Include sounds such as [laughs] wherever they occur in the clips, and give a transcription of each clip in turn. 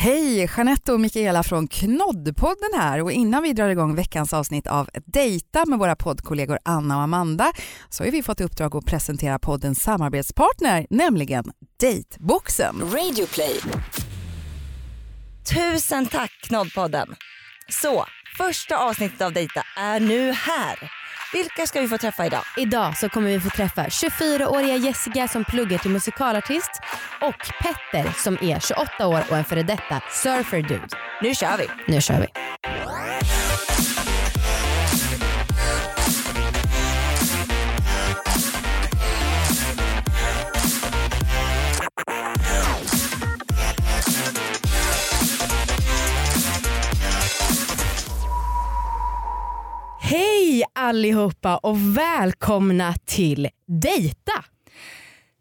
Hej, Jeanette och Mikaela från Knoddpodden här och innan vi drar igång veckans avsnitt av Dejta med våra poddkollegor Anna och Amanda så har vi fått i uppdrag att presentera poddens samarbetspartner, nämligen Dateboxen. Radioplay. Tusen tack Knoddpodden. Så, första avsnittet av Dejta är nu här. Vilka ska vi få träffa idag? Idag så kommer vi få träffa 24-åriga Jessica som pluggar till musikalartist och Petter som är 28 år och en före detta surfer-dude. Nu kör vi. Nu kör vi. Hej allihopa och välkomna till Dejta.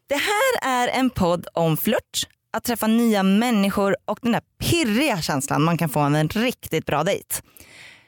Det här är en podd om flört, att träffa nya människor och den där pirriga känslan man kan få av en riktigt bra dejt.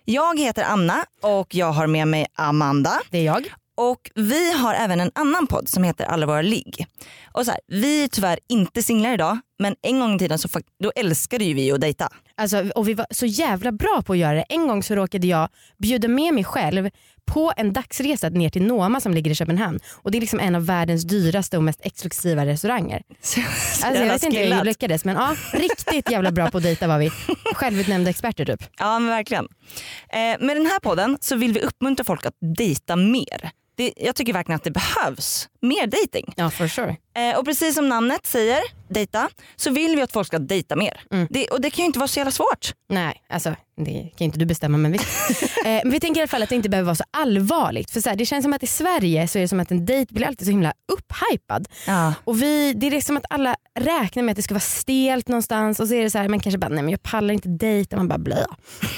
Jag heter Anna och jag har med mig Amanda. Det är jag. Och vi har även en annan podd som heter Alla våra ligg. Och så här, vi är tyvärr inte singlar idag men en gång i tiden så då älskade ju vi att dejta. Alltså, och vi var så jävla bra på att göra det. En gång så råkade jag bjuda med mig själv på en dagsresa ner till Noma som ligger i Köpenhamn. Och det är liksom en av världens dyraste och mest exklusiva restauranger. [laughs] Så, Alltså, jag vet inte hur jag lyckades men ja, riktigt jävla bra på att dejta var vi. Självutnämnda experter typ. Ja men verkligen. Eh, med den här podden så vill vi uppmuntra folk att dejta mer. Det, jag tycker verkligen att det behövs mer dating. Ja for sure. Eh, och precis som namnet säger, dejta, så vill vi att folk ska dejta mer. Mm. Det, och det kan ju inte vara så jävla svårt. Nej, alltså det kan inte du bestämma men vi, [laughs] eh, men vi tänker i alla fall att det inte behöver vara så allvarligt. För så här, det känns som att i Sverige så är det som att en dejt blir alltid så himla upphypad. Ja. Och vi, det är liksom att alla räknar med att det ska vara stelt någonstans och så är det så här, man kanske bara nej men jag pallar inte dejta, man bara blö.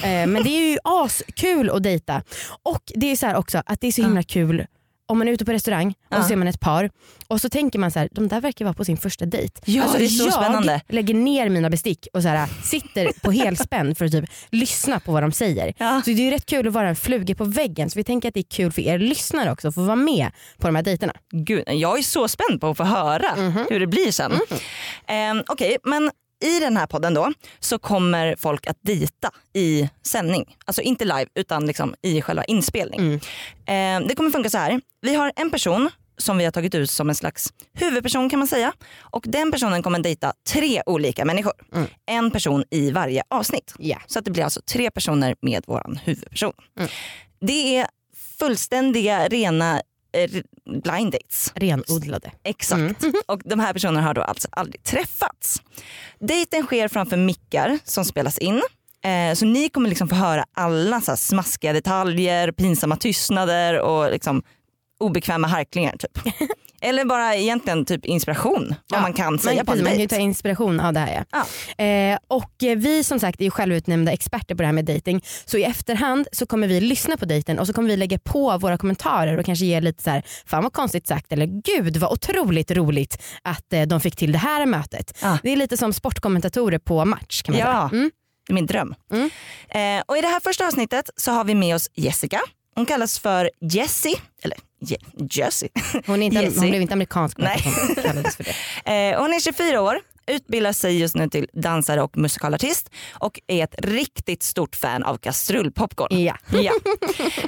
Eh, men det är ju askul att dejta. Och det är så här också att det är så himla kul om man är ute på restaurang och Ja. ser man ett par och så tänker man så här, de där verkar vara på sin första dejt. Alltså, Ja, det är så jag spännande. lägger ner mina bestick och så här, sitter på helspänn för att typ lyssna på vad de säger. Ja. Så det är ju rätt kul att vara en fluga på väggen så vi tänker att det är kul för er lyssnare också att få vara med på de här dejterna. Gud, jag är så spänd på att få höra Mhm. hur det blir sen. Eh, Okej, men i den här podden då så kommer folk att dejta i sändning. Alltså inte live utan liksom i själva inspelning. Mm. Eh, det kommer funka så här. Vi har en person som vi har tagit ut som en slags huvudperson kan man säga. Och den personen kommer dejta tre olika människor. Mm. En person i varje avsnitt. Ja. Så att det blir alltså tre personer med våran huvudperson. Mm. Det är fullständiga rena blind dates. Renodlade. Exakt. Mm. [laughs] Och de här personerna har då alltså aldrig träffats. Dejten sker framför mickar som spelas in. Eh, så ni kommer liksom få höra alla så smaskiga detaljer, pinsamma tystnader och liksom obekväma harklingar typ. [laughs] Eller bara egentligen typ inspiration vad Ja, man kan Man, säga på en man kan ju ta inspiration av det här. Ja. Ja. Eh, och eh, vi som sagt är ju självutnämnda experter på det här med dating. Så i efterhand så kommer vi lyssna på dejten och så kommer vi lägga på våra kommentarer och kanske ge lite så här, fan vad konstigt sagt eller gud vad otroligt roligt att eh, de fick till det här mötet. Ja. Det är lite som sportkommentatorer på match kan man Ja. säga. Mm. Det är min dröm. Mm. Eh, och i det här första avsnittet så har vi med oss Jessica. Hon kallas för Jessie, eller Jessie. Hon, är inte, Jessie. hon blev inte amerikansk Nej. hon kallades för det. [laughs] Eh, hon är 24 år, utbildar sig just nu till dansare och musikalartist och är ett riktigt stort fan av kastrullpopcorn. Ja. [laughs] Ja.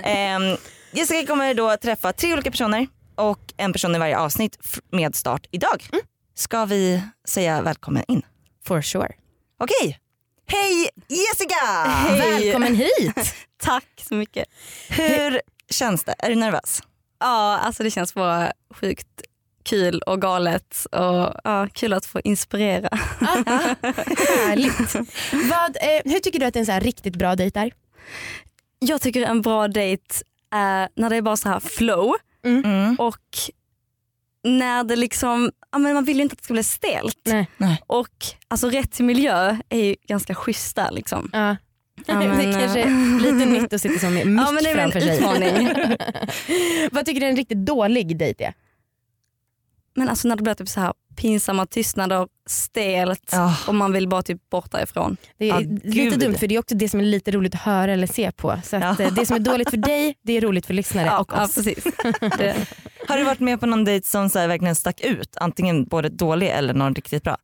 Ehm, Jessica kommer då träffa tre olika personer och en person i varje avsnitt med start idag. Ska vi säga välkommen in? For sure. Okej. Hej Jessica! Välkommen hit! [laughs] Tack så mycket. Hur känns det? Är du nervös? Ja, alltså det känns bara sjukt kul och galet och ja, kul att få inspirera. Härligt. Vad, eh, hur tycker du att en så här riktigt bra dejt är? Jag tycker en bra dejt är när det är bara så här flow Mm. och när det liksom, ja, men man vill ju inte att det ska bli stelt. Nej. Och alltså rätt miljö är ju ganska schysst där liksom. Ja. Ja, det men, är kanske eh, är lite nytt att sitta som [laughs] med mick Ja, men det är framför sig. [laughs] Vad tycker du är en riktigt dålig dejt är? Men alltså när det blir typ så här pinsamma tystnader, stelt Ja. och man vill bara typ bort därifrån. Det är Ja, lite gud. dumt för det är också det som är lite roligt att höra eller se på. Så att, Ja. eh, det som är dåligt för dig det är roligt för lyssnare Ja, och ja, oss. precis. [laughs] Det, Har du varit med på någon dejt som så här verkligen stack ut? Antingen både dålig eller någon riktigt bra?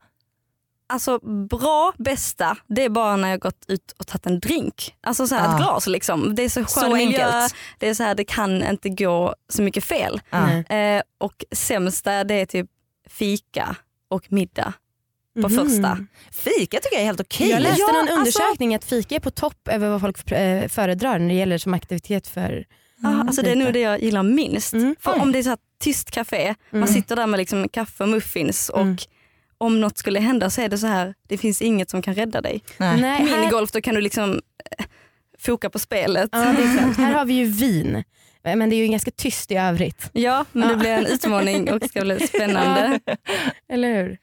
Alltså bra, bästa, det är bara när jag gått ut och tagit en drink. Alltså så här Ah. ett glas liksom. Det är så skön Så miljö, enkelt. det är så här, det kan inte gå så mycket fel. Nej. Eh, och sämsta det är typ fika och middag på Mhm. första. Fika tycker jag är helt okej. Jag läste Ja, någon alltså- undersökning att fika är på topp över vad folk eh, föredrar när det gäller som aktivitet för Ja, alltså det är nog det jag gillar minst. Mm. För om det är så här tyst café, man Mm. sitter där med liksom kaffe och muffins och Mm. Om något skulle hända så är det så här, det finns inget som kan rädda dig. Nej. Minigolf då kan du liksom eh, foka på spelet. ja, det är sant. här har vi ju vin. Men det är ju ganska tyst i övrigt. Ja, men Ja. det blir en utmaning och det ska bli spännande. Eller hur?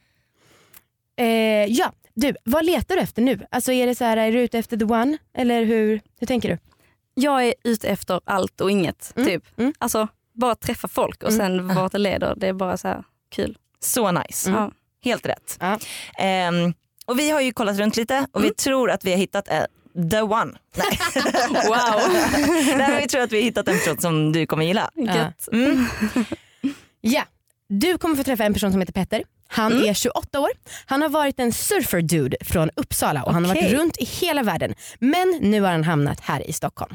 Eh, ja, du, vad letar du efter nu? Alltså är det så här, är du ute efter the one? Eller hur, hur tänker du? Jag är ute efter allt och inget. Mm, Typ. mm. Alltså bara träffa folk och sen vart det leder, det är bara så här kul. Så nice. Ja. Helt rätt. Ja. Ehm, och vi har ju kollat runt lite och vi tror att vi har hittat eh, the one. Nej. [laughs] Wow. [laughs] Nej, vi tror att vi har hittat en person som du kommer gilla. Gött. Mm. [laughs] Ja, du kommer få träffa en person som heter Petter. Han Mm. är 28 år. Han har varit en surfer dude från Uppsala och han har varit runt i hela världen. Men nu har han hamnat här i Stockholm.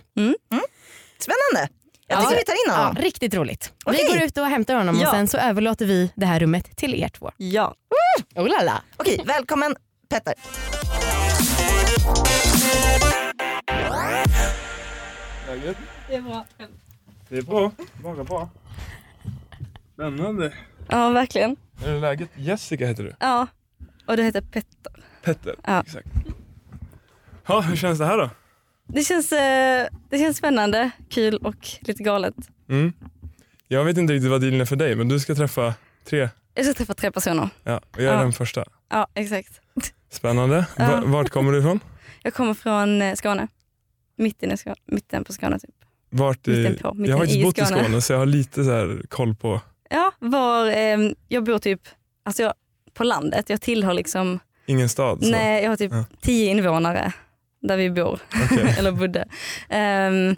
Spännande. Jag Ja. tycker vi tar in Ja, honom. riktigt roligt. Okej. Vi går ut och hämtar honom Ja. och sen så överlåter vi det här rummet till er två. Ja. Oh la la. Okej, välkommen Petter. Läget? Det är bra. Det är bra. Bara bra. Spännande. Ja verkligen. Är det läget? Jessica heter du. Ja. Och du heter Petter. Petter. Ja. Exakt. Ja, hur känns det här då? Det känns, eh, det känns spännande, kul och lite galet. Mm. Jag vet inte riktigt vad dealen är för dig, men du ska träffa tre. Jag ska träffa tre personer. Ja, och jag är Ja. den första. Ja exakt. Spännande. Ja. Va- Vart kommer du ifrån? Jag kommer från eh, Skåne. Mitten, i Skåne, mitten på Skåne typ. Vart i... Mitten på, mitten jag har faktiskt bott i Skåne. Skåne så jag har lite så här koll på Ja, var, eh, jag bor typ alltså jag, på landet. Jag tillhör liksom, ingen stad. Så. nej jag har typ Ja. tio invånare där vi bor, Okej. [laughs] eller bodde. Um,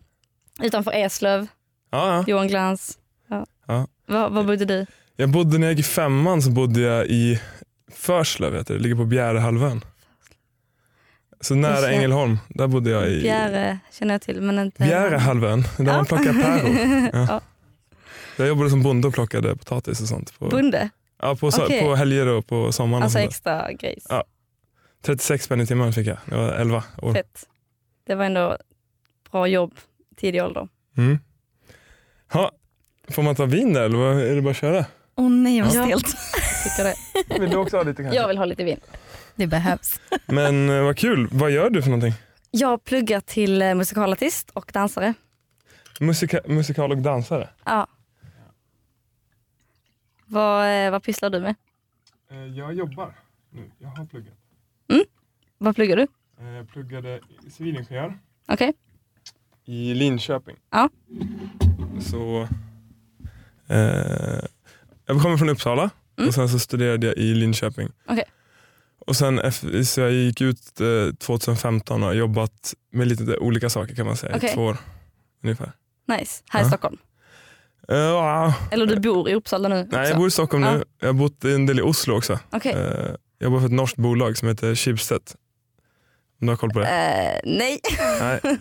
utanför Eslöv, Ja, ja. Johan Glans. Ja. Ja. Var, var bodde du? Jag bodde när jag gick i femman så bodde jag i Förslöv, heter det. ligger på Bjärehalvön. Så nära. Ängelholm, där bodde jag i Bjäre känner jag till men inte... Bjärehalvön, där man plockar päron. [laughs] Ja. Ja. Jag jobbade som bonde och plockade potatis och sånt. På, Bonde, ja, på, Okej. på helger och på sommaren. alltså extra grejs. Ja. 36 spänn i timmen fick jag, jag var 11 år. Fett. Det var ändå bra jobb tidig ålder. Mm. Ha, får man ta vin där eller är det bara att köra? Åh nej vad Ja. stelt. Tycker det. Vill du också ha lite kanske? Jag vill ha lite vin. Det behövs. Men eh, vad kul, vad gör du för någonting? Jag pluggar till eh, musikalartist och dansare. Musika, musikal och dansare? Ja. Vad, eh, vad pysslar du med? Jag jobbar nu, jag har pluggat. Vad pluggar du? Jag pluggade civilingenjör Okej. i Linköping. Ja. Så eh, Jag kommer från Uppsala Mm. och sen så studerade jag i Linköping. Okej. Och sen så jag gick ut eh, 2015 och har jobbat med lite olika saker kan man säga Okej. i två år ungefär. Nice. Här i Ja. Stockholm. Eh, ja. Eller du bor i Uppsala nu också? Nej, jag bor i Stockholm Ja. nu. Jag har bott en del i Oslo också. Okej. Eh, jag jobbar för ett norskt bolag som heter Schibsted. Om du har koll på det? Eh, nej. Nej. [laughs]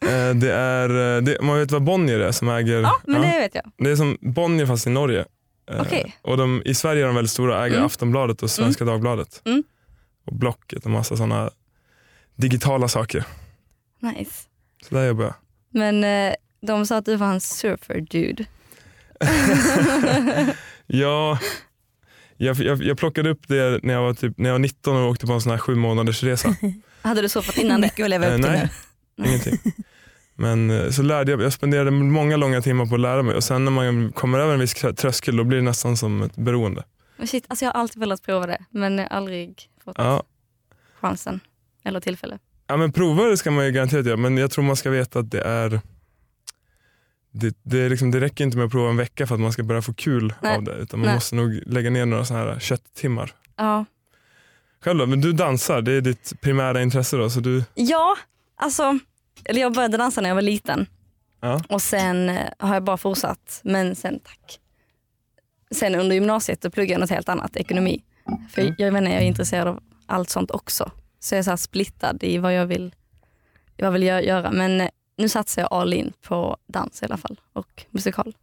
Eh, det är, eh, det, man vet vad Bonnier är som äger. Ja, men det vet jag. Det är som Bonnier fast i Norge. Eh, Okej. och de, I Sverige är de väldigt stora, äger Mm. Aftonbladet och Svenska Dagbladet. Mm. Och Blocket och massa sådana digitala saker. Nice. Så där jobbar jag. Men eh, de sa att du var en surfer dude. [laughs] Ja, jag, jag, jag plockade upp det när jag var, typ, när jag var 19 och åkte på en sån här sju månaders resa. [laughs] Hade du surfat innan det? Mycket att leva upp till nej. nu. Ingenting. Men eh, så lärde jag, jag spenderade många långa timmar på att lära mig och sen när man kommer över en viss tröskel då blir det nästan som ett beroende. Men shit, alltså jag har alltid velat prova det men aldrig fått Ja. chansen eller tillfälle. Ja men prova det ska man ju garanterat göra men jag tror man ska veta att det är det, det, är liksom, det räcker inte med att prova en vecka för att man ska börja få kul Nej. av det. Utan man Nej. måste nog lägga ner några såna här kötttimmar. Ja. Själv då? Men du dansar, det är ditt primära intresse då? Så du, ja, alltså, eller jag började dansa när jag var liten ja. och sen eh, har jag bara fortsatt. Men sen, tack. Sen under gymnasiet då pluggade jag något helt annat, ekonomi. För Mm. jag, menar, jag är intresserad av allt sånt också. Så jag är så splittad i vad jag vill, vad jag vill gö- göra. Men eh, nu satsar jag all in på dans i alla fall och musikal.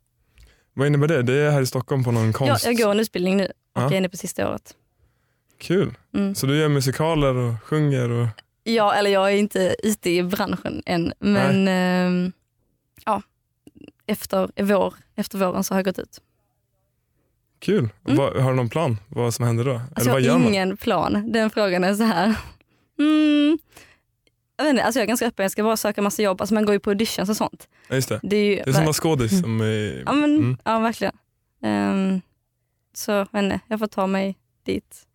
Vad innebär det? Det är här i Stockholm på någon konst? jag går en utbildning nu och Ja. jag är inne på sista året. Kul. Mm. Så du gör musikaler och sjunger? Och... Ja, eller jag är inte ute i branschen än. Men ehm, ja, efter, vår, efter våren så har jag gått ut. Kul. Mm. Vad, har du någon plan vad som händer då? Alltså Eller vad jag har man? ingen plan. Den frågan är så här. Mm, jag, vet inte, alltså jag är ganska öppen, jag ska bara söka massa jobb. Alltså man går ju på auditions och sånt. Ja, just det. Det är, ju, Det är som att vara skådis. Som är... ja, men, mm. ja, verkligen. Ehm, så jag vet inte, jag får ta mig dit.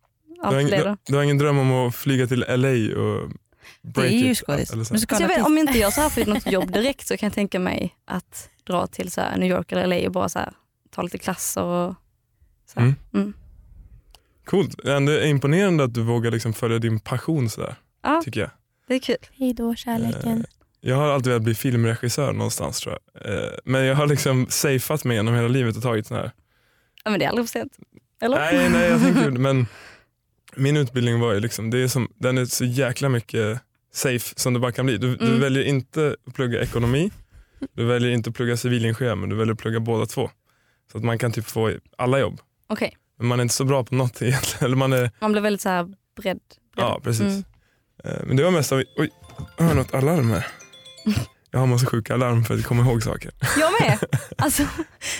Du, har ingen, du, du har ingen dröm om att flyga till LA och break Det är ju skådis. Alltså om inte jag så här får något jobb direkt så kan jag tänka mig att dra till så här New York eller LA och bara så här, ta lite klasser. Och, så här. Mm. Mm. Coolt. Det är ändå imponerande att du vågar liksom följa din passion sådär. Ja, Tycker jag. det är kul. Hej då kärleken. Eh, Jag har alltid velat bli filmregissör någonstans tror jag. Eh, Men jag har liksom safeat mig genom hela livet och tagit sån här. Ja, men det är aldrig för sent. Eller? Nej, nej jag tänker [laughs] men min utbildning var ju liksom, det är som, den är så jäkla mycket safe som det bara kan bli. Du, du Mm. väljer inte att plugga ekonomi, du väljer inte att plugga civilingenjör men du väljer att plugga båda två. Så att man kan typ få alla jobb. Okej, Men man är inte så bra på något [laughs] egentligen. Eller man är, man blir väldigt så här bredd. bredd. ja precis. Mm. Eh, Men det var mest av, oj, jag har något alarm här. [laughs] Jag har massa sjuka alarm för att komma ihåg saker. Jag med. [laughs] Alltså,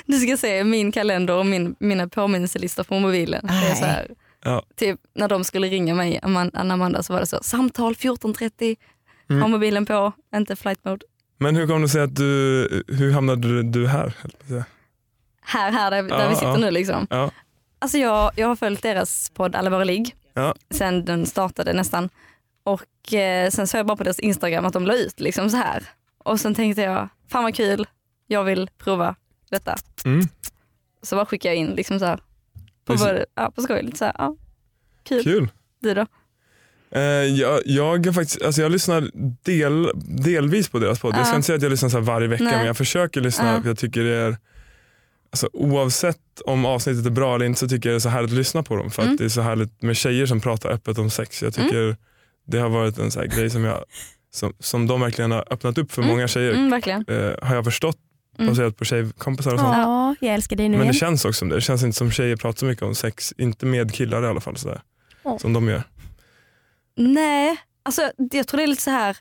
du ska se min kalender och min, mina påminnelselistor på mobilen. Det är så här, Ja. typ, när de skulle ringa mig, Anna Amanda, så var det så samtal 14.30, Mm. ha mobilen på, inte flight mode. Men hur kom det sig att du, hur hamnade du, här? Här, här där, där Ja, vi sitter ja. nu liksom. Ja. Alltså jag, jag har följt deras podd Alla våra ligg Ja. sen den startade nästan. Och eh, sen såg jag bara på deras Instagram att de la ut liksom så här. Och sen tänkte jag, fan vad kul, jag vill prova detta. Mm. Så bara skickade jag in liksom så här. På, både, ja, på skoj, lite så här, ja. Kul. Kul. Du då? Eh, jag, jag, faktiskt, alltså jag lyssnar del, delvis på deras podd. Jag ska inte säga att jag lyssnar så varje vecka Nej. men jag försöker lyssna. Ja. För jag tycker det är, alltså, oavsett om avsnittet är bra eller inte så tycker jag det är så härligt att lyssna på dem. För Mm. att det är så härligt med tjejer som pratar öppet om sex. Jag tycker det har varit en så här grej som, jag, som, som de verkligen har öppnat upp för Mm. många tjejer. Mm. Eh, har jag förstått Mm. Baserat på tjejkompisar och sånt. Ja, jag älskar dig nu Men det känns också som det. Det känns inte som tjejer pratar så mycket om sex. Inte med killar i alla fall. Sådär. Ja. Som de gör. Nej, alltså, jag tror det är lite så här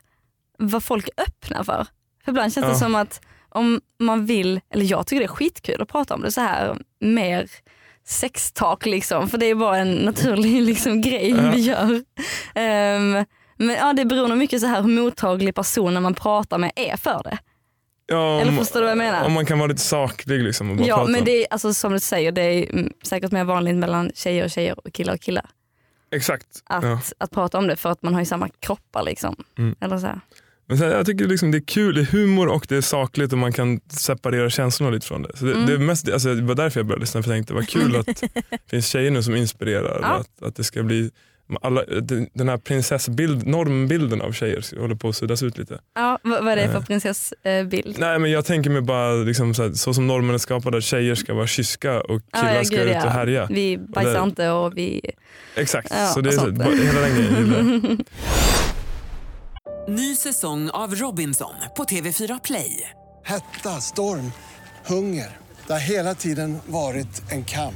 vad folk är öppna för. För ibland känns det Ja. som att om man vill, eller jag tycker det är skitkul att prata om det så här mer sextalk liksom. För det är bara en naturlig [laughs] liksom, grej Ja. vi gör. Ehm, men ja, det beror nog mycket så här hur mottaglig personen man pratar med är för det. Ja, Eller förstår du vad jag menar? Om man kan vara lite saklig liksom och bara Ja prata. men det är alltså, som du säger, det är säkert mer vanligt mellan tjejer och tjejer och killar och killar. Exakt. Att, Ja. att prata om det för att man har ju samma kroppar liksom. Mm. Eller så här. Men sen, jag tycker liksom det är kul, det är humor och det är sakligt och man kan separera känslorna lite från det. Så det, Mm. det, är mest, alltså, det var därför jag började lyssna, för jag tänkte vad kul [laughs] att det finns tjejer nu som inspirerar. Ja. Att, att det ska bli alla, den här prinsessbild, normbilden av tjejer håller på att suddas ut lite. Ja, vad, är det för Eh. prinsessbild? Nej men jag tänker mig bara liksom så, här, så som normen är skapad att tjejer ska vara kyska och killar ja, ska gud, ut ja. och härja. Vi bajsar det- inte och vi... Exakt, Ja, så det är och så, hela den grejen. [laughs] Ny säsong av Robinson på TV4 Play. Hetta, storm, hunger. Det har hela tiden varit en kamp.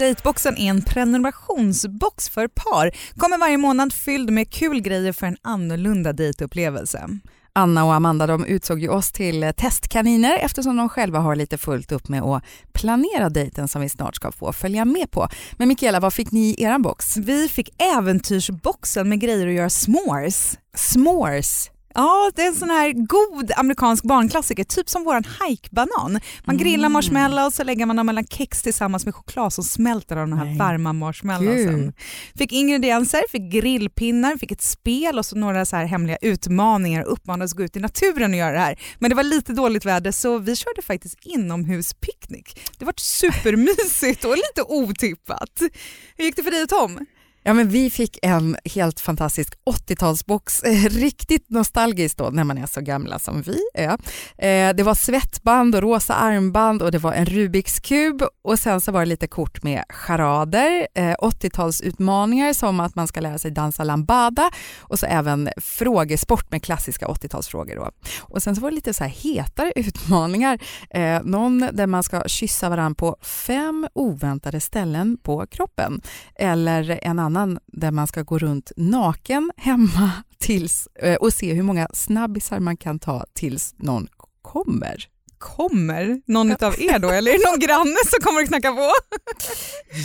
Dateboxen är en prenumerationsbox för par. Kommer varje månad fylld med kul grejer för en annorlunda dejtupplevelse. Anna och Amanda de utsåg ju oss till testkaniner eftersom de själva har lite fullt upp med att planera dejten som vi snart ska få följa med på. Men Mikaela, vad fick ni i er box? Vi fick äventyrsboxen med grejer att göra s'mores. S'mores? Ja, det är en sån här god amerikansk barnklassiker, typ som våran hajkbanan. Man grillar Mm. marshmallows så lägger man dem mellan kex tillsammans med choklad som smälter av de här Nej. varma marshmallowsen. Gud. Fick ingredienser, fick grillpinnar, fick ett spel och så några så här hemliga utmaningar och uppmanades att gå ut i naturen och göra det här. Men det var lite dåligt väder så vi körde faktiskt inomhuspicknick. Det var supermysigt och lite otippat. Hur gick det för dig och Tom? Ja, men vi fick en helt fantastisk 80-talsbox, eh, riktigt nostalgiskt då när man är så gamla som vi är. Eh, det var svettband och rosa armband och det var en Rubiks kub och sen så var det lite kort med charader, eh, 80-talsutmaningar som att man ska lära sig dansa lambada och så även frågesport med klassiska 80-talsfrågor. Då. Och sen så var det lite så här hetare utmaningar, eh, någon där man ska kyssa varandra på fem oväntade ställen på kroppen eller en annan där man ska gå runt naken hemma [laughs] tills, eh, och se hur många snabbisar man kan ta tills någon kommer. Kommer någon av er då eller är det någon [laughs] granne som kommer att knacka på?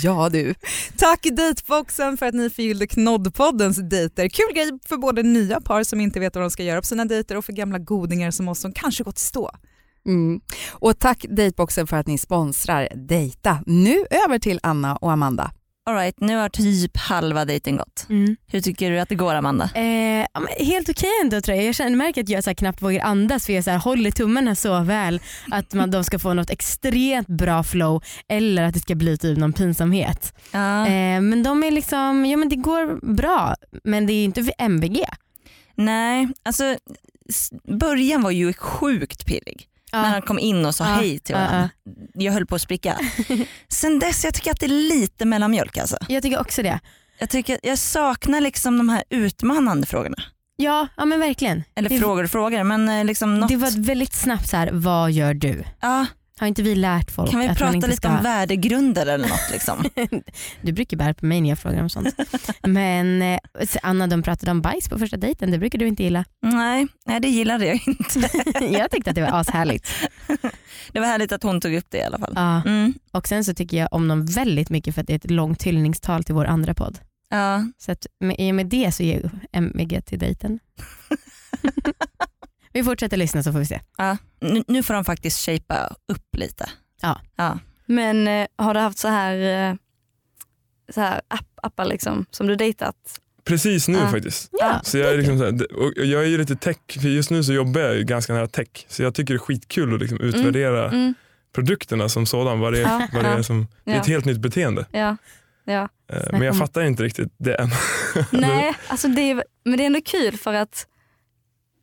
Ja du. Tack Dateboxen för att ni förgyllde Knoddpoddens dejter. Kul grej för både nya par som inte vet vad de ska göra på sina dejter och för gamla godingar som oss som kanske gått stå. Mm. Och tack Dateboxen för att ni sponsrar Dejta. Nu över till Anna och Amanda. All right, nu har typ halva dejten gått. Mm. Hur tycker du att det går Amanda? Eh, helt okej ändå tror jag. Jag känner, märker att jag så knappt vågar andas för jag så här håller tummarna så väl att man, de ska få något extremt bra flow eller att det ska bli typ någon pinsamhet. Ja. Eh, men de är liksom, ja men det går bra men det är inte för MVG. Nej, alltså början var ju sjukt pirrig. Ja. När han kom in och sa Ja, hej till ja, varandra. Jag höll på att spricka. [laughs] Sen dess jag tycker att det är lite mellanmjölk alltså. Jag tycker också det. Jag, tycker, jag saknar liksom de här utmanande frågorna. Ja, ja men verkligen. Eller det, frågor och frågor men eh, liksom något. det var väldigt snabbt så här, vad gör du? ja, Har inte vi lärt folk kan vi att man prata inte lite ska... om värdegrunder eller något liksom? [laughs] Du brukar bära på mig när jag frågar om sånt. [laughs] men eh, Anna de pratade om bajs på första dejten, det brukar du inte gilla. nej, nej det gillade jag inte. [laughs] jag tyckte att det var ashärligt. Det var härligt att hon tog upp det i alla fall. Ja. Mm. Och sen så tycker jag om dem väldigt mycket för att det är ett långt hyllningstal till vår andra podd. Ja. Så att med, i och med det så ger jag MVG till dejten. Vi fortsätter lyssna så får vi se. Ja. Nu, nu får de faktiskt shapea upp lite. Ja. ja. Men eh, har du haft så här, eh, så här app, appar liksom, som du dejtat? Precis nu Ja. faktiskt. Ja, Så jag, är liksom så här, och jag är ju lite tech, för just nu så jobbar jag ju ganska nära tech. Så jag tycker det är skitkul att liksom utvärdera Mm. produkterna som sådan. Vad det, är- Ja, vad det är ja. som, det är ett Ja. helt nytt beteende. Ja. ja. Eh, Men jag fattar inte riktigt det än. [laughs] Nej, alltså det är, men det är ändå kul för att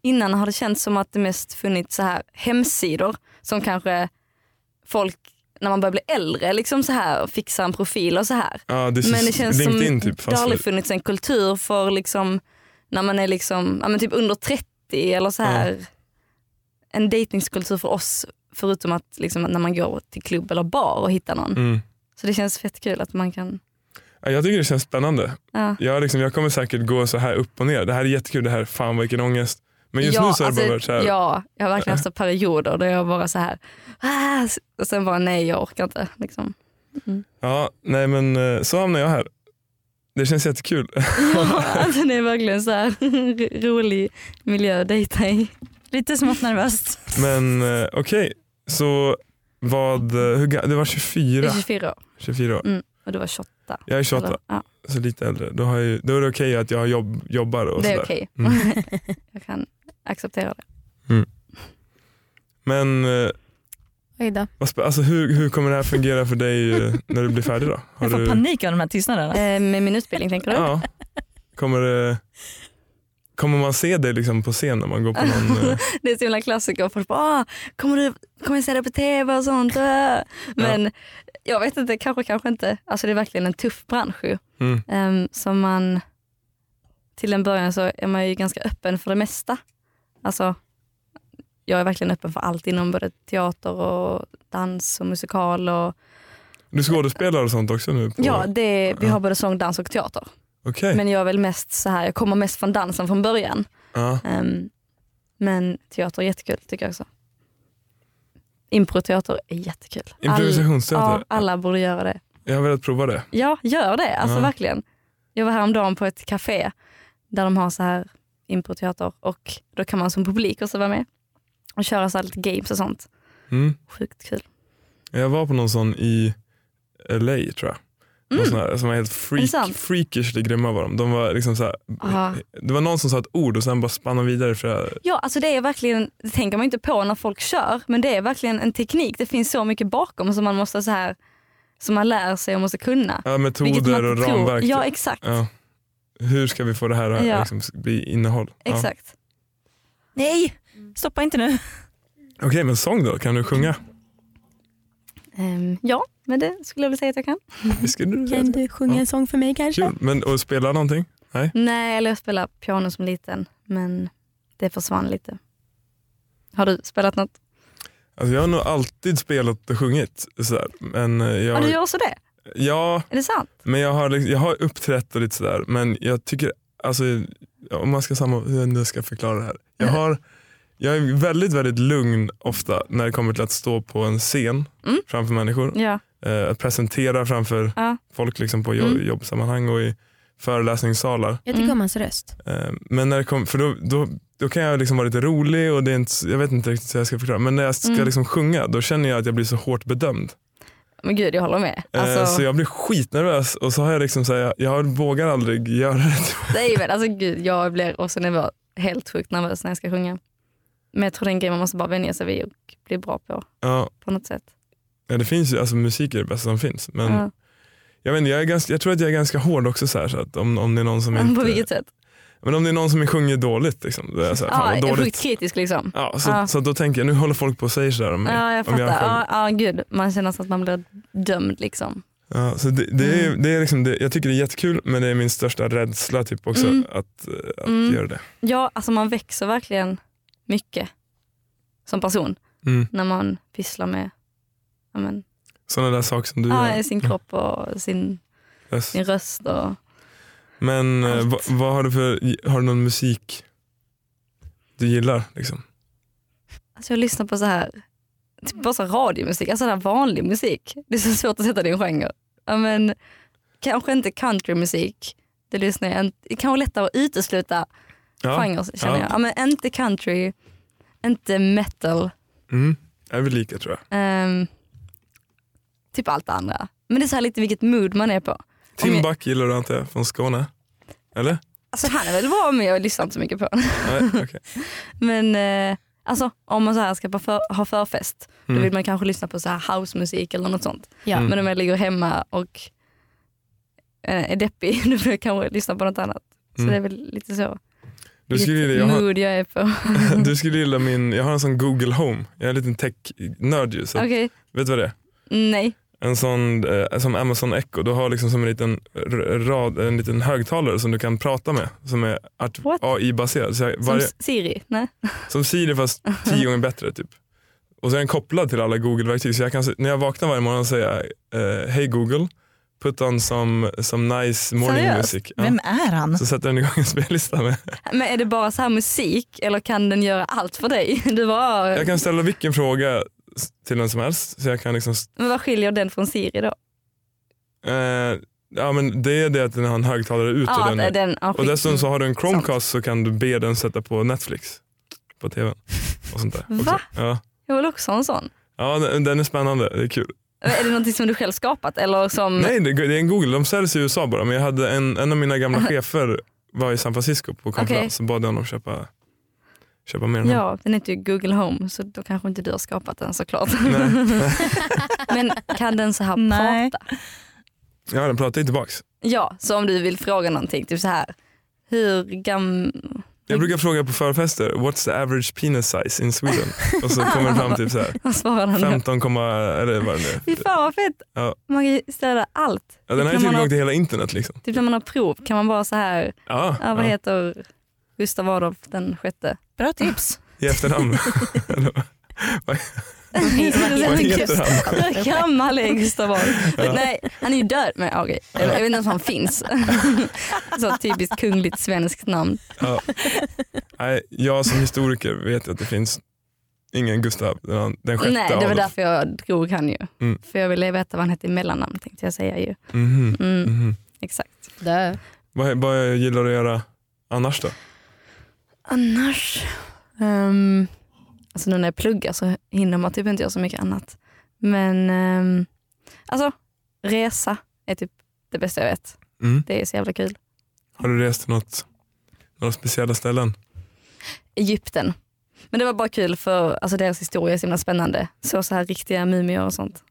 innan har det känts som att det mest funnits så här hemsidor som kanske folk när man börjar bli äldre liksom så här fixar en profil och så här. Ja, det, Men det känns som typ. det har aldrig funnits en kultur för liksom när man är liksom, ja, men typ under 30 eller så här. En dejtingskultur för oss förutom att liksom, när man går till klubb eller bar och hittar någon. mm. Så det känns fett kul att man kan, ja, jag tycker det känns spännande. ja. Jag, liksom, jag kommer säkert gå så här upp och ner. Det här är jättekul, det här, fan vilken ångest. Men just ja, nu så har det alltså, bara så här, Ja, jag har verkligen haft perioder där jag bara så här ah, och sen bara nej jag orkar inte. Liksom. ja, nej men eh, så hamnar jag här. Det känns jättekul. [laughs] Ja, alltså, det är verkligen så här [laughs] rolig miljö att dejta i. Lite smått nervöst. Men eh, okej, så vad, eh, hur, det var Jag 24, är 24 år 24 år. mm, och du var 28. Jag är 28, Eller, ja, så lite äldre. Då, har jag, då är det okej att jag jobb, jobbar och det är okej. Mm. [laughs] jag kan acceptera det. Men eh, alltså, hur, hur kommer det här fungera för dig eh, när du blir färdig då? Har Jag får du, panik av de här tystnaderna. Eh, med min utbildning tänker du? Ja. Kommer det, kommer man se dig liksom på scen när man går på någon... eh, [laughs] Det är så himla klassiker. Folk bara, ah, kommer, du, kommer jag se det på tv och sånt? Äh. Men jag vet inte, kanske kanske inte. Alltså det är verkligen en tuff bransch ju. Mm. Ehm, som man, till en början så är man ju ganska öppen för det mesta. Alltså, jag är verkligen öppen för allt inom både teater och dans och musikal. Och, Du skådespelar och sånt också nu? På, ja, det, vi har både sång, dans och teater. Okej. Men jag är väl mest så här, jag kommer mest från dansen från början. Ja. Ehm, men teater är jättekul tycker jag också. Improteater är jättekul. All- Improvisationsteater? Ja, alla borde göra det. Jag har velat prova det. Ja, gör det. Alltså Ja. verkligen. Jag var häromdagen på ett café där de har så här improteater och då kan man som publik också vara med och köra så lite games och sånt. Mm. Sjukt kul. Jag var på någon sån i LA tror jag. Mm. Sån här, som var helt freak, freakishly grymma var de. de var liksom så det var någon som sa ett ord och sen bara spann de vidare. För Ja, alltså det är verkligen, det tänker man inte på när folk kör, men det är verkligen en teknik. Det finns så mycket bakom som man måste så här, som man lär sig och måste kunna. ja, metoder och ramverk. Ja, typ. exakt. Ja. Hur ska vi få det här att Ja. liksom, bli innehåll? Ja. Exakt. Nej, stoppa inte nu. Okej, men sång då? Kan du sjunga? Ehm, ja, men det skulle jag vilja säga att jag kan. Du, Kan du sjunga en sång för mig kanske? Kul. Men, och spela någonting? Nej? Nej, eller jag spelade piano som liten, men det försvann lite. Har du spelat något? Alltså, jag har nog alltid spelat och sjungit. Sådär. Men eh, jag, Ja, du gör också det? Ja, Är det sant? men jag har, liksom- jag har uppträtt och lite sådär. Men jag tycker, alltså, om man ska samma, hur jag ska förklara det här. Jag, har, jag är väldigt, väldigt lugn ofta när det kommer till att stå på en scen Mm. framför människor. Ja. Eh, att presentera framför Ja. folk liksom på jobb, Mm. jobbsammanhang och i föreläsningssalar. Jag tycker Mm. om hans röst. Eh, Men när det kom, för då, då, då kan jag liksom vara lite rolig och det är inte, jag vet inte riktigt hur jag ska förklara. Men när jag ska Mm. liksom sjunga då känner jag att jag blir så hårt bedömd. Men gud, jag håller med. Eh, Alltså, Så jag blir skitnervös och så har jag liksom så här, jag, vågar aldrig göra det. [laughs] nej, men, alltså, gud, jag blir också nervös, helt sjukt nervös när jag ska sjunga. Men jag tror det är en grej man måste bara vänja sig vid och bli bra på, Ja, på något sätt. ja, det finns ju, alltså musik är det bästa som finns. Men Ja. jag, vet, jag, är ganska, jag tror att jag är ganska hård också så, här, så att om, om det är någon som [laughs] inte... På vilket sätt? Men om det är någon som sjunger dåligt, liksom, då är jag så här, fan Ja, dåligt. kritisk liksom. Ja, så, Ja. så då tänker jag, nu håller folk på och säger sådär om mig. Ja, jag jag fattar. själv. Ja, ja, gud. Man känner att man blir dömd liksom. Ja, så det, det är, Mm. det är liksom det, jag tycker det är jättekul men det är min största rädsla typ också Mm. att, att Mm. göra det. Ja, alltså man växer verkligen mycket som person Mm. när man pysslar med men, Sådana där saker som du ja, gör. sin kropp och sin, Yes. sin röst. Och, Men eh, vad, vad har du för, har du någon musik du gillar? Liksom? alltså jag lyssnar på så här, typ bara så radiomusik, alltså så här vanlig musik. Det är så svårt att sätta det i en genre. Men, kanske inte countrymusik, det lyssnar jag inte. Det är kanske lättare att utesluta Ja. genrer känner Ja. jag. Ja, men inte country, inte metal. Mm. Är vi lika tror jag. Ehm, typ allt det andra. Men det är så här lite vilket mood man är på. Om Tim jag, Buck gillar du jag, från Skåne? Eller? alltså han är väl bra men jag lyssnar inte så mycket på honom. Nej, okej. [laughs] Men eh, alltså, om man så här ska för, ha förfest då Mm. vill man kanske lyssna på så här housemusik eller något sånt. Ja. Mm. Men om jag ligger hemma och eh, är deppig [laughs] då vill jag kanske lyssna på något annat. Så Mm. det är väl lite så. Du skulle, gilla, jag, har, jag är på. [laughs] du skulle gilla min, jag har en sån Google Home. Jag är en liten tech-nörd ju. Så Okej, Vet du vad det är? nej. En sån eh, som Amazon Echo, du har liksom som en liten, rad, en liten högtalare som du kan prata med som är? AI-baserad. Som varje, Siri? Nej. [laughs] som Siri fast tio gånger bättre typ. Och så är den kopplad till alla Google-verktyg så jag kan, när jag vaknar varje morgon säga eh, Hej Google, put on some, some nice morning Seriöst? music. Ja. Vem är han? Så sätter den igång en spellista med. [laughs] Men är det bara så här musik eller kan den göra allt för dig? [laughs] Du bara, Jag kan ställa vilken fråga till den som helst. Så jag kan liksom, Men vad skiljer den från Siri då? eh, ja, men det är det att den har en högtalare ut. Ja, och, den, den, ja, och dessutom så har du en Chromecast så kan du be den sätta på Netflix på tvn. Och sånt där. också. Va? Ja. Jag vill också ha en sån. ja, den, den är spännande. Det är kul. Är det någonting som du själv skapat eller som... Nej, det, det är en Google. De säljs i USA bara. Men jag hade en, en av mina gamla [laughs] chefer var i San Francisco på konferens. Okej. Så bad honom köpa, köpa mer än honom. Ja, den heter ju Google Home så då kanske inte du har skapat den såklart. [laughs] [laughs] Men kan den så här Nej. prata? Ja, den pratar ju tillbaks. Ja, så om du vill fråga någonting, typ så här. Hur gam... Jag brukar fråga på förfester, what's the average penis size in Sweden? Och så kommer det fram typ så här, [laughs] Vad svarar han då? 15, komma- eller vad det nu Fy är. fan vad fett. Ja. Man kan ju ställa allt. Ja, den har ju Typ man tillgång till hela internet liksom. Typ när man har prov kan man bara så här, Ja, ja, vad ja. heter Gustav Adolf den sjätte? Bra tips. I efternamn. [laughs] Hur gammal är Gustav Adolf? Ja. Nej, han är ju död. Men, okej. jag, jag vet inte ens om han finns. [laughs] så typiskt kungligt svenskt namn. Ja. Nej, jag som historiker vet att det finns ingen Gustav den, den sjätte Nej, det var Adolf. därför jag drog han ju. Mm. För jag ville veta vad han hette i mellannamn tänkte jag säga ju. Mhm, Mm. mhm. Exakt. Vad, vad gillar du att göra annars då? Annars, ehm, alltså nu när jag pluggar så hinner man typ inte göra så mycket annat. Men um, alltså resa är typ det bästa jag vet. Mm. Det är så jävla kul. Har du rest till något, några speciella ställen? Egypten. Men det var bara kul för alltså deras historia är så himla spännande. Så, så här riktiga mumier och sånt.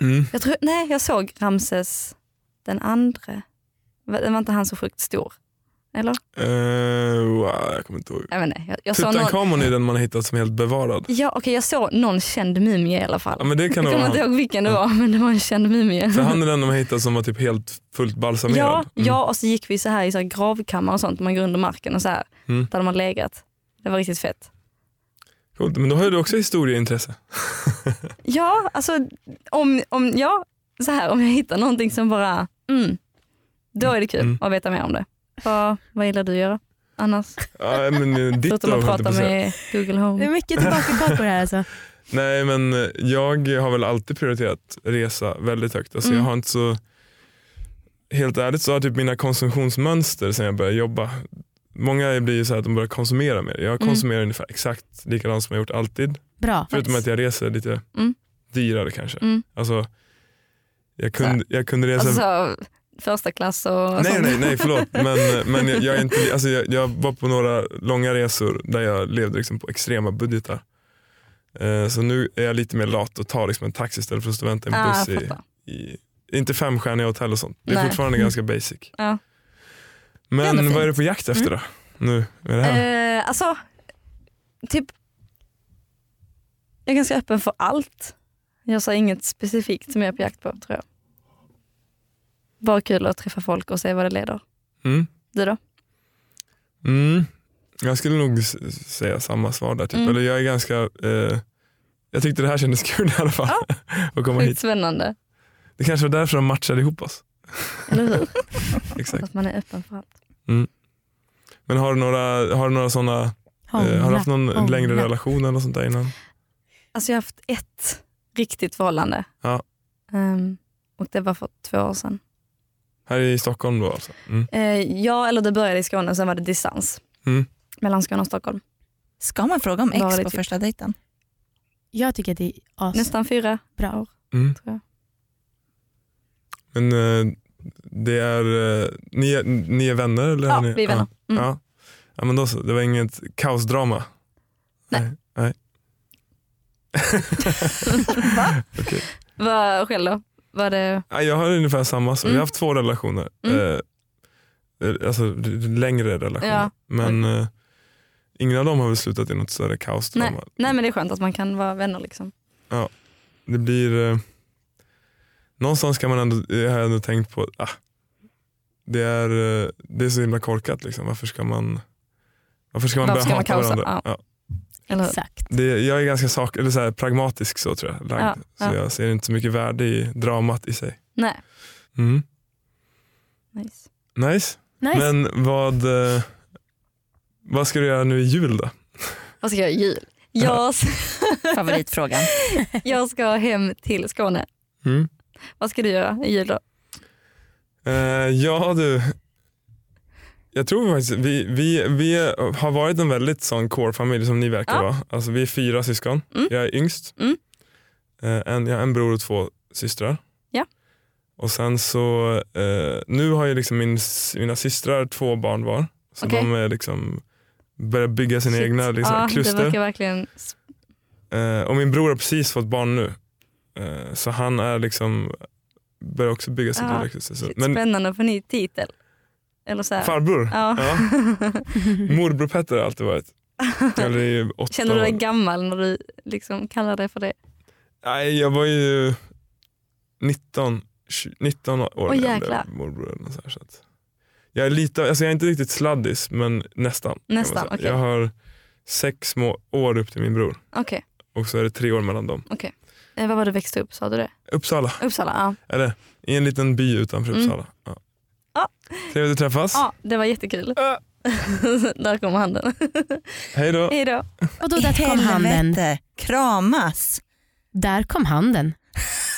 Mm. Jag, tror, nej, jag såg Ramses den andre. Va- var inte han så sjukt stor? Eller? Uh, wow, jag kommer inte ihåg. Jag inte. Jag, jag såg någon, Tutankhamon är den man har hittat som helt bevarad. ja, okej, jag såg någon känd mumie i alla fall. Ja, men det kan jag kommer inte ihåg vilken det var men det var en känd mumie. För han är den de har hittat som var typ helt fullt balsamerad. Ja, Mm. ja, och så gick vi så här i så här gravkammare och sånt, man går under marken och så här, Mm. där de har legat. Det var riktigt fett. Coolt, men då har du också historieintresse. [laughs] Ja, alltså om, om, ja, så här, om jag hittar någonting som bara, mm, då är det kul Mm. att veta mer om det. Vad, vad gillar du att göra annars? Ja, men eh, ditt Förutom att prata med Google Home. Det är mycket tillbaka på det här alltså. [laughs] Nej men eh, jag har väl alltid prioriterat resa väldigt högt. Alltså Mm. jag har inte så, helt ärligt så har typ mina konsumtionsmönster sen jag började jobba, många blir ju så här att de börjar konsumera mer. Jag Mm. konsumerar ungefär exakt likadant som jag gjort alltid. Bra. Förutom att jag reser lite Mm. dyrare kanske. Mm. Alltså, jag, kunde, jag kunde resa... Alltså så, första klass och Nej, sånt. nej, nej förlåt. [laughs] Men, men jag, jag, är inte, alltså jag, jag var på några långa resor där jag levde liksom på extrema budgetar. Eh, så nu är jag lite mer lat och tar liksom en taxi istället för att stå och vänta i en Ah, buss. i, i, inte femstjärniga hotell och sånt. Det är Nej. fortfarande ganska basic. Ja. Men ändå vad är du på jakt efter då? Nu med det här? Eh, alltså, typ, jag är ganska öppen för allt. Jag sa inget specifikt som jag är på jakt på tror jag. Bara kul att träffa folk och se vad det leder. Mm. Du då? Mm. Jag skulle nog säga samma svar där. Typ. Mm. Eller jag är ganska, eh, jag tyckte det här kändes [laughs] kul i alla fall. [laughs] att komma hit. spännande. Det kanske var därför de matchade ihop oss. Eller hur? [laughs] Exakt. Att man är öppen för allt. Mm. Men har du några, har du några sådana, eh, har du haft någon Hångla. längre relation eller sånt där innan? Alltså jag har haft ett riktigt förhållande. Ja. Ehm, och det var för två år sedan. Här i Stockholm då alltså? Mm. Eh, ja, eller det började i Skåne och sen var det distans. Mm. Mellan Skåne och Stockholm. Ska man fråga om ex det på typ- första dejten? Jag tycker att det är as... Nästan fyra bra. år. Mm. Tror jag. Men eh, det är, eh, ni, är, ni är vänner? Eller Ja, ni, vi är vänner. Ja. Mm. Ja. ja men då så, det var inget kaosdrama? Nej. Nej. [laughs] [laughs] Okej. Vad själv då? Var det... Ja, jag har ungefär samma, så. jag Mm. har haft två relationer. Mm. Eh, eh, alltså längre relationer. Ja. Men eh, ingen av dem har väl slutat i något större kaosdrama. Nej. Nej men det är skönt att man kan vara vänner liksom. Ja, det blir... Eh, någonstans kan man ändå, jag har ändå tänkt på ah, det, är, det är så himla korkat. Liksom. Varför ska man, varför ska man Varför börja ska man hata kaosa? varandra? Ja. Ja. Exakt. Det, jag är ganska sak, eller så här, pragmatisk så tror jag. Lagd. Ja, Så ja. jag ser inte så mycket värde i dramat i sig. Nej. Mm. Nice. Nice. Nice. Men vad, eh, vad ska du göra nu i jul då? Vad ska jag göra i jul? Jag, [laughs] Favoritfrågan. jag ska hem till Skåne. Mm. Vad ska du göra i jul då? Eh, ja du, jag tror faktiskt vi, vi, vi har varit en väldigt sån core-familj som ni verkar Ja. vara. Alltså, vi är fyra syskon, Mm. jag är yngst. Mm. Eh, en, jag har en bror och två systrar. Ja. Och sen så, eh, nu har ju liksom min, mina systrar två barn var. Så Okej. de är liksom börjar bygga sina Shit. egna liksom, ja, kluster. verkligen... Eh, och min bror har precis fått barn nu. Eh, så han är liksom, börjar också bygga sitt Ja, kluster. Så, men, Spännande att få ny titel. Eller så här. Farbror? Ja. [laughs] Morbror Petter har alltid varit. Känner du dig år. gammal när du liksom kallar dig för det? Nej, jag var ju 19, 20, 19 år Åh, när jag blev morbror. eller så här, så att jag, är lite, alltså jag är inte riktigt sladdis, men nästan. Nästan, okej. Jag har sex små år upp till min bror Okej, och så är det tre år mellan dem. okej. Eh, var var du växte upp, sa du det? Uppsala, Uppsala, ja. eller i en liten by utanför Mm. Uppsala. Ja. Ja. Trevligt att träffas. Ja, det var jättekul. [laughs] Där kommer handen. Hej då. Hej då. Och då där kom handen. Kramas. Där kom handen. [laughs]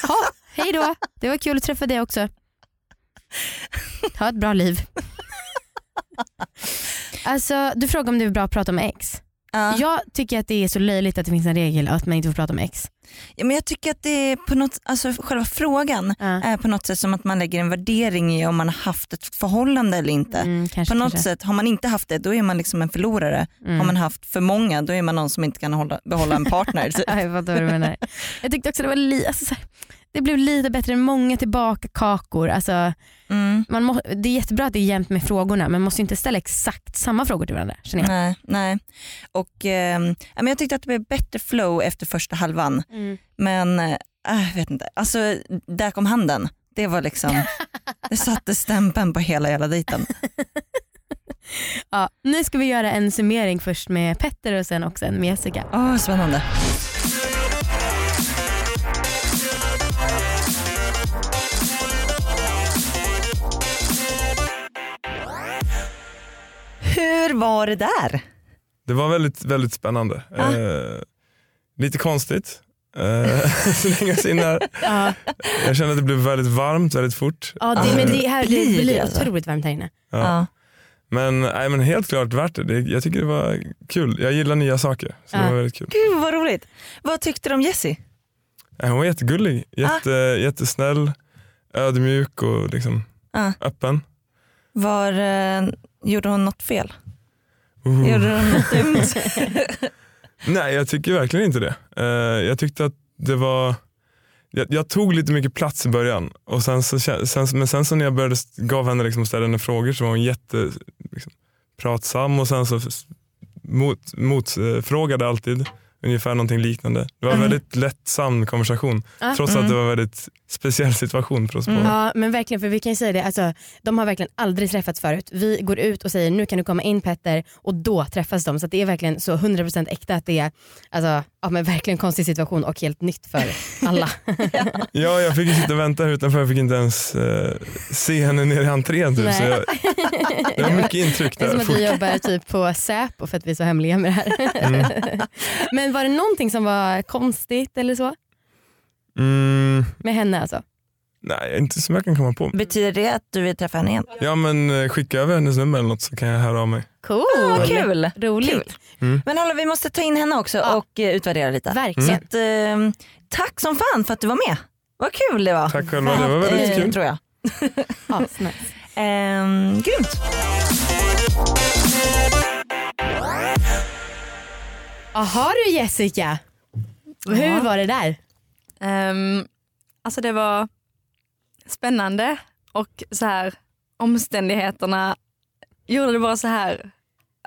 Ha, hej då, det var kul att träffa dig också. Ha ett bra liv. [laughs] Alltså, du frågar om det är bra att prata om ex. Ja. Jag tycker att det är så löjligt att det finns en regel att man inte får prata om ex. Ja, men jag tycker att det är på något, alltså själva frågan Ja. är på något sätt som att man lägger en värdering i om man har haft ett förhållande eller inte. Mm, kanske, på något kanske. sätt, har man inte haft det då är man liksom en förlorare. Mm. Har man haft för många då är man någon som inte kan hålla, behålla en partner. typ. Ja, jag fattar vad du menar. Jag tyckte också det var li- alltså, så här, det blev lite bättre, många tillbaka kakor. Alltså, Mm. man må, det är jättebra att det är jämnt med frågorna men man måste inte ställa exakt samma frågor till varandra känner jag. Nej, nej. Och, men jag tyckte att det blev bättre flow efter första halvan. Mm. Men jag vet inte, alltså, där kom handen. Det var liksom, [laughs] det satte stämpeln på hela jävla dejten. [laughs] Ja, nu ska vi göra en summering först med Petter och sen också en med Jessica. Åh, spännande. Hur var det där? Det var väldigt, väldigt spännande. Ah. Eh, lite konstigt. Eh, [laughs] så länge jag in här. Ja, Jag kände att det blev väldigt varmt väldigt fort. ja det, men det, här, det Blir det alltså? otroligt varmt här inne. Ja. Ja. Men, nej, men helt klart värt det. det. Jag tycker det var kul. Jag gillar nya saker. Så det Ja. var väldigt kul. Gud vad roligt. Vad tyckte du om Jessie? Nej, Hon var jättegullig. Jätte, Jättesnäll, ödmjuk och liksom Ja. öppen. Var, eh, gjorde hon något fel? Uh. Gjorde hon något dumt? [laughs] Nej jag tycker verkligen inte det. Eh, jag tyckte att det var jag, jag tog lite mycket plats i början och sen så, sen, men sen så när jag började gav henne liksom ställa henne frågor så var hon jätte liksom, pratsam och sen så mot, motfrågade alltid ungefär någonting liknande. Det var en Mm. väldigt lättsam konversation Ja. trots att det var väldigt speciell situation för oss båda. Ja men verkligen för vi kan ju säga det, alltså, de har verkligen aldrig träffats förut. Vi går ut och säger nu kan du komma in Petter och då träffas de. Så det är verkligen så 100% äkta att det är alltså, ja, men verkligen konstig situation och helt nytt för [laughs] alla. Ja, jag fick ju sitta och vänta här utanför, jag fick inte ens eh, se henne nere i entrén. Typ, så jag, det var mycket intryck [laughs] Det är där. som att vi jobbar typ på Säpo för att vi är så hemliga med det här. Mm. [laughs] Men var det någonting som var konstigt eller så? Mm, Med henne alltså? nej, inte som jag kan komma på. Betyder det att du vill träffa henne igen? Ja men eh, skicka över hennes nummer eller något så kan jag höra av mig. Cool! Ah, kul. Roligt. Kul. Mm. Men hallå, vi måste ta in henne också Ja. och eh, utvärdera lite. Verkligen. Mm. Så att, ehm, tack som fan för att du var med. Vad kul det var. Tack själva, det var väldigt Eh, kul. Tror jag. [laughs] Asnice. Ehm, grymt. Jaha du Jessica, hur Ja. var det där? Ehm, alltså det var spännande och så här omständigheterna gjorde det bara så här,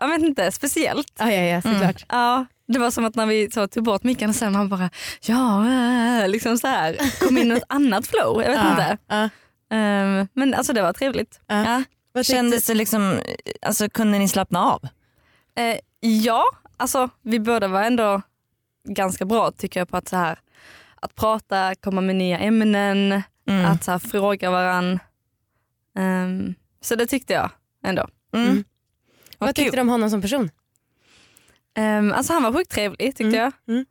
jag vet inte, speciellt. Ja, ja, ja såklart. Ja, det var som att när vi så tog bort micken och sen man bara, ja, äh, liksom så här, kom in i ett annat flow. Jag vet Ja, inte. ja. Ehm, men alltså det var trevligt. Ja. Ja. Kändes det liksom, alltså kunde ni slappna av? Eh, ja, alltså vi båda var ändå ganska bra tycker jag på att så här att prata, komma med nya ämnen, Mm. att så här, fråga varann. Ehm, så det tyckte jag ändå. Mm. Mm. Vad tyckte du om honom som person? Um, alltså han var sjukt trevlig tyckte Mm, jag. mm.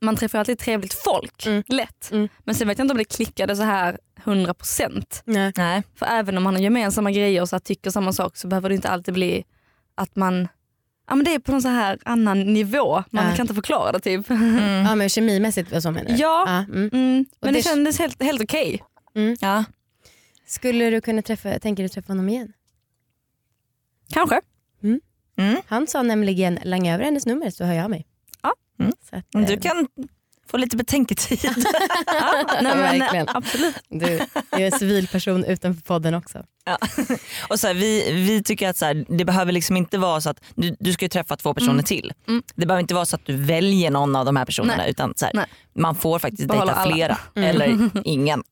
Man träffar alltid trevligt folk, lätt. Men sen vet jag inte om det klickade så här 100%. Nej. Nej. För även om man har gemensamma grejer och så här, tycker samma sak så behöver det inte alltid bli att man Ja, men det är på någon så här annan nivå, man Ja. kan inte förklara det typ. Mm. [laughs] Ja men kemimässigt så menar du? Ja, Ja, mm. Mm, men det, det- kändes helt, helt okej. Ja. Skulle du kunna träffa, tänker du träffa honom igen? Kanske. Mm. Han sa nämligen langa över hennes nummer så hör jag mig. Ja. Mm. Så att, eh, Du kan Få lite betänketid. [laughs] ja, nej, men, Verkligen. absolut. Du är en civilperson utanför podden också. Ja. [laughs] Och så här, vi, vi tycker att så här, det behöver liksom inte vara så att du, du ska träffa två personer Mm. till. Mm. Det behöver inte vara så att du väljer någon av de här personerna Nej. utan så här, man får faktiskt Behålla dejta alla. flera Mm. eller [laughs] ingen.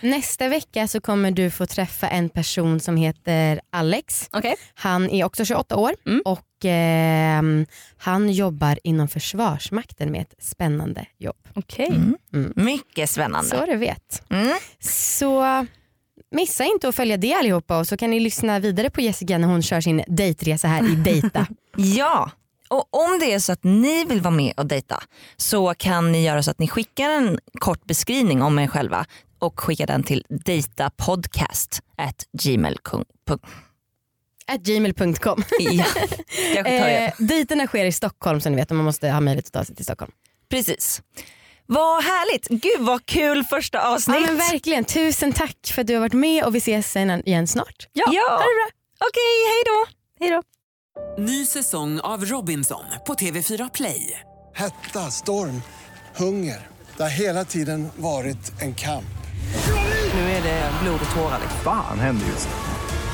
Nästa vecka så kommer du få träffa en person som heter Alex. Okej. Han är också 28 år Mm. Och ehm, han jobbar inom Försvarsmakten med ett spännande jobb. Okej. Mm. Mycket spännande. Så du vet. Mm. Så missa inte att följa det allihopa och så kan ni lyssna vidare på Jessica när hon kör sin dejtresa här i Dejta. [laughs] Ja, och om det är så att ni vill vara med och dejta så kan ni göra så att ni skickar en kort beskrivning om er själva och skickar den till. At gmail.com. Ja, tar det. [laughs] Eh, dejterna sker i Stockholm så ni vet man måste ha möjlighet att ta sig till Stockholm. Precis. Vad härligt, gud vad kul första Ja, avsnitt. men verkligen, tusen tack för att du har varit med och vi ses sen igen snart. Ja, ha det bra. Okej, hej då. Hej då. Ny säsong av Robinson på TV4 Play. Hetta, storm, hunger. Det har hela tiden varit en kamp. Nu är det blod och tårar. Fan händer just nu.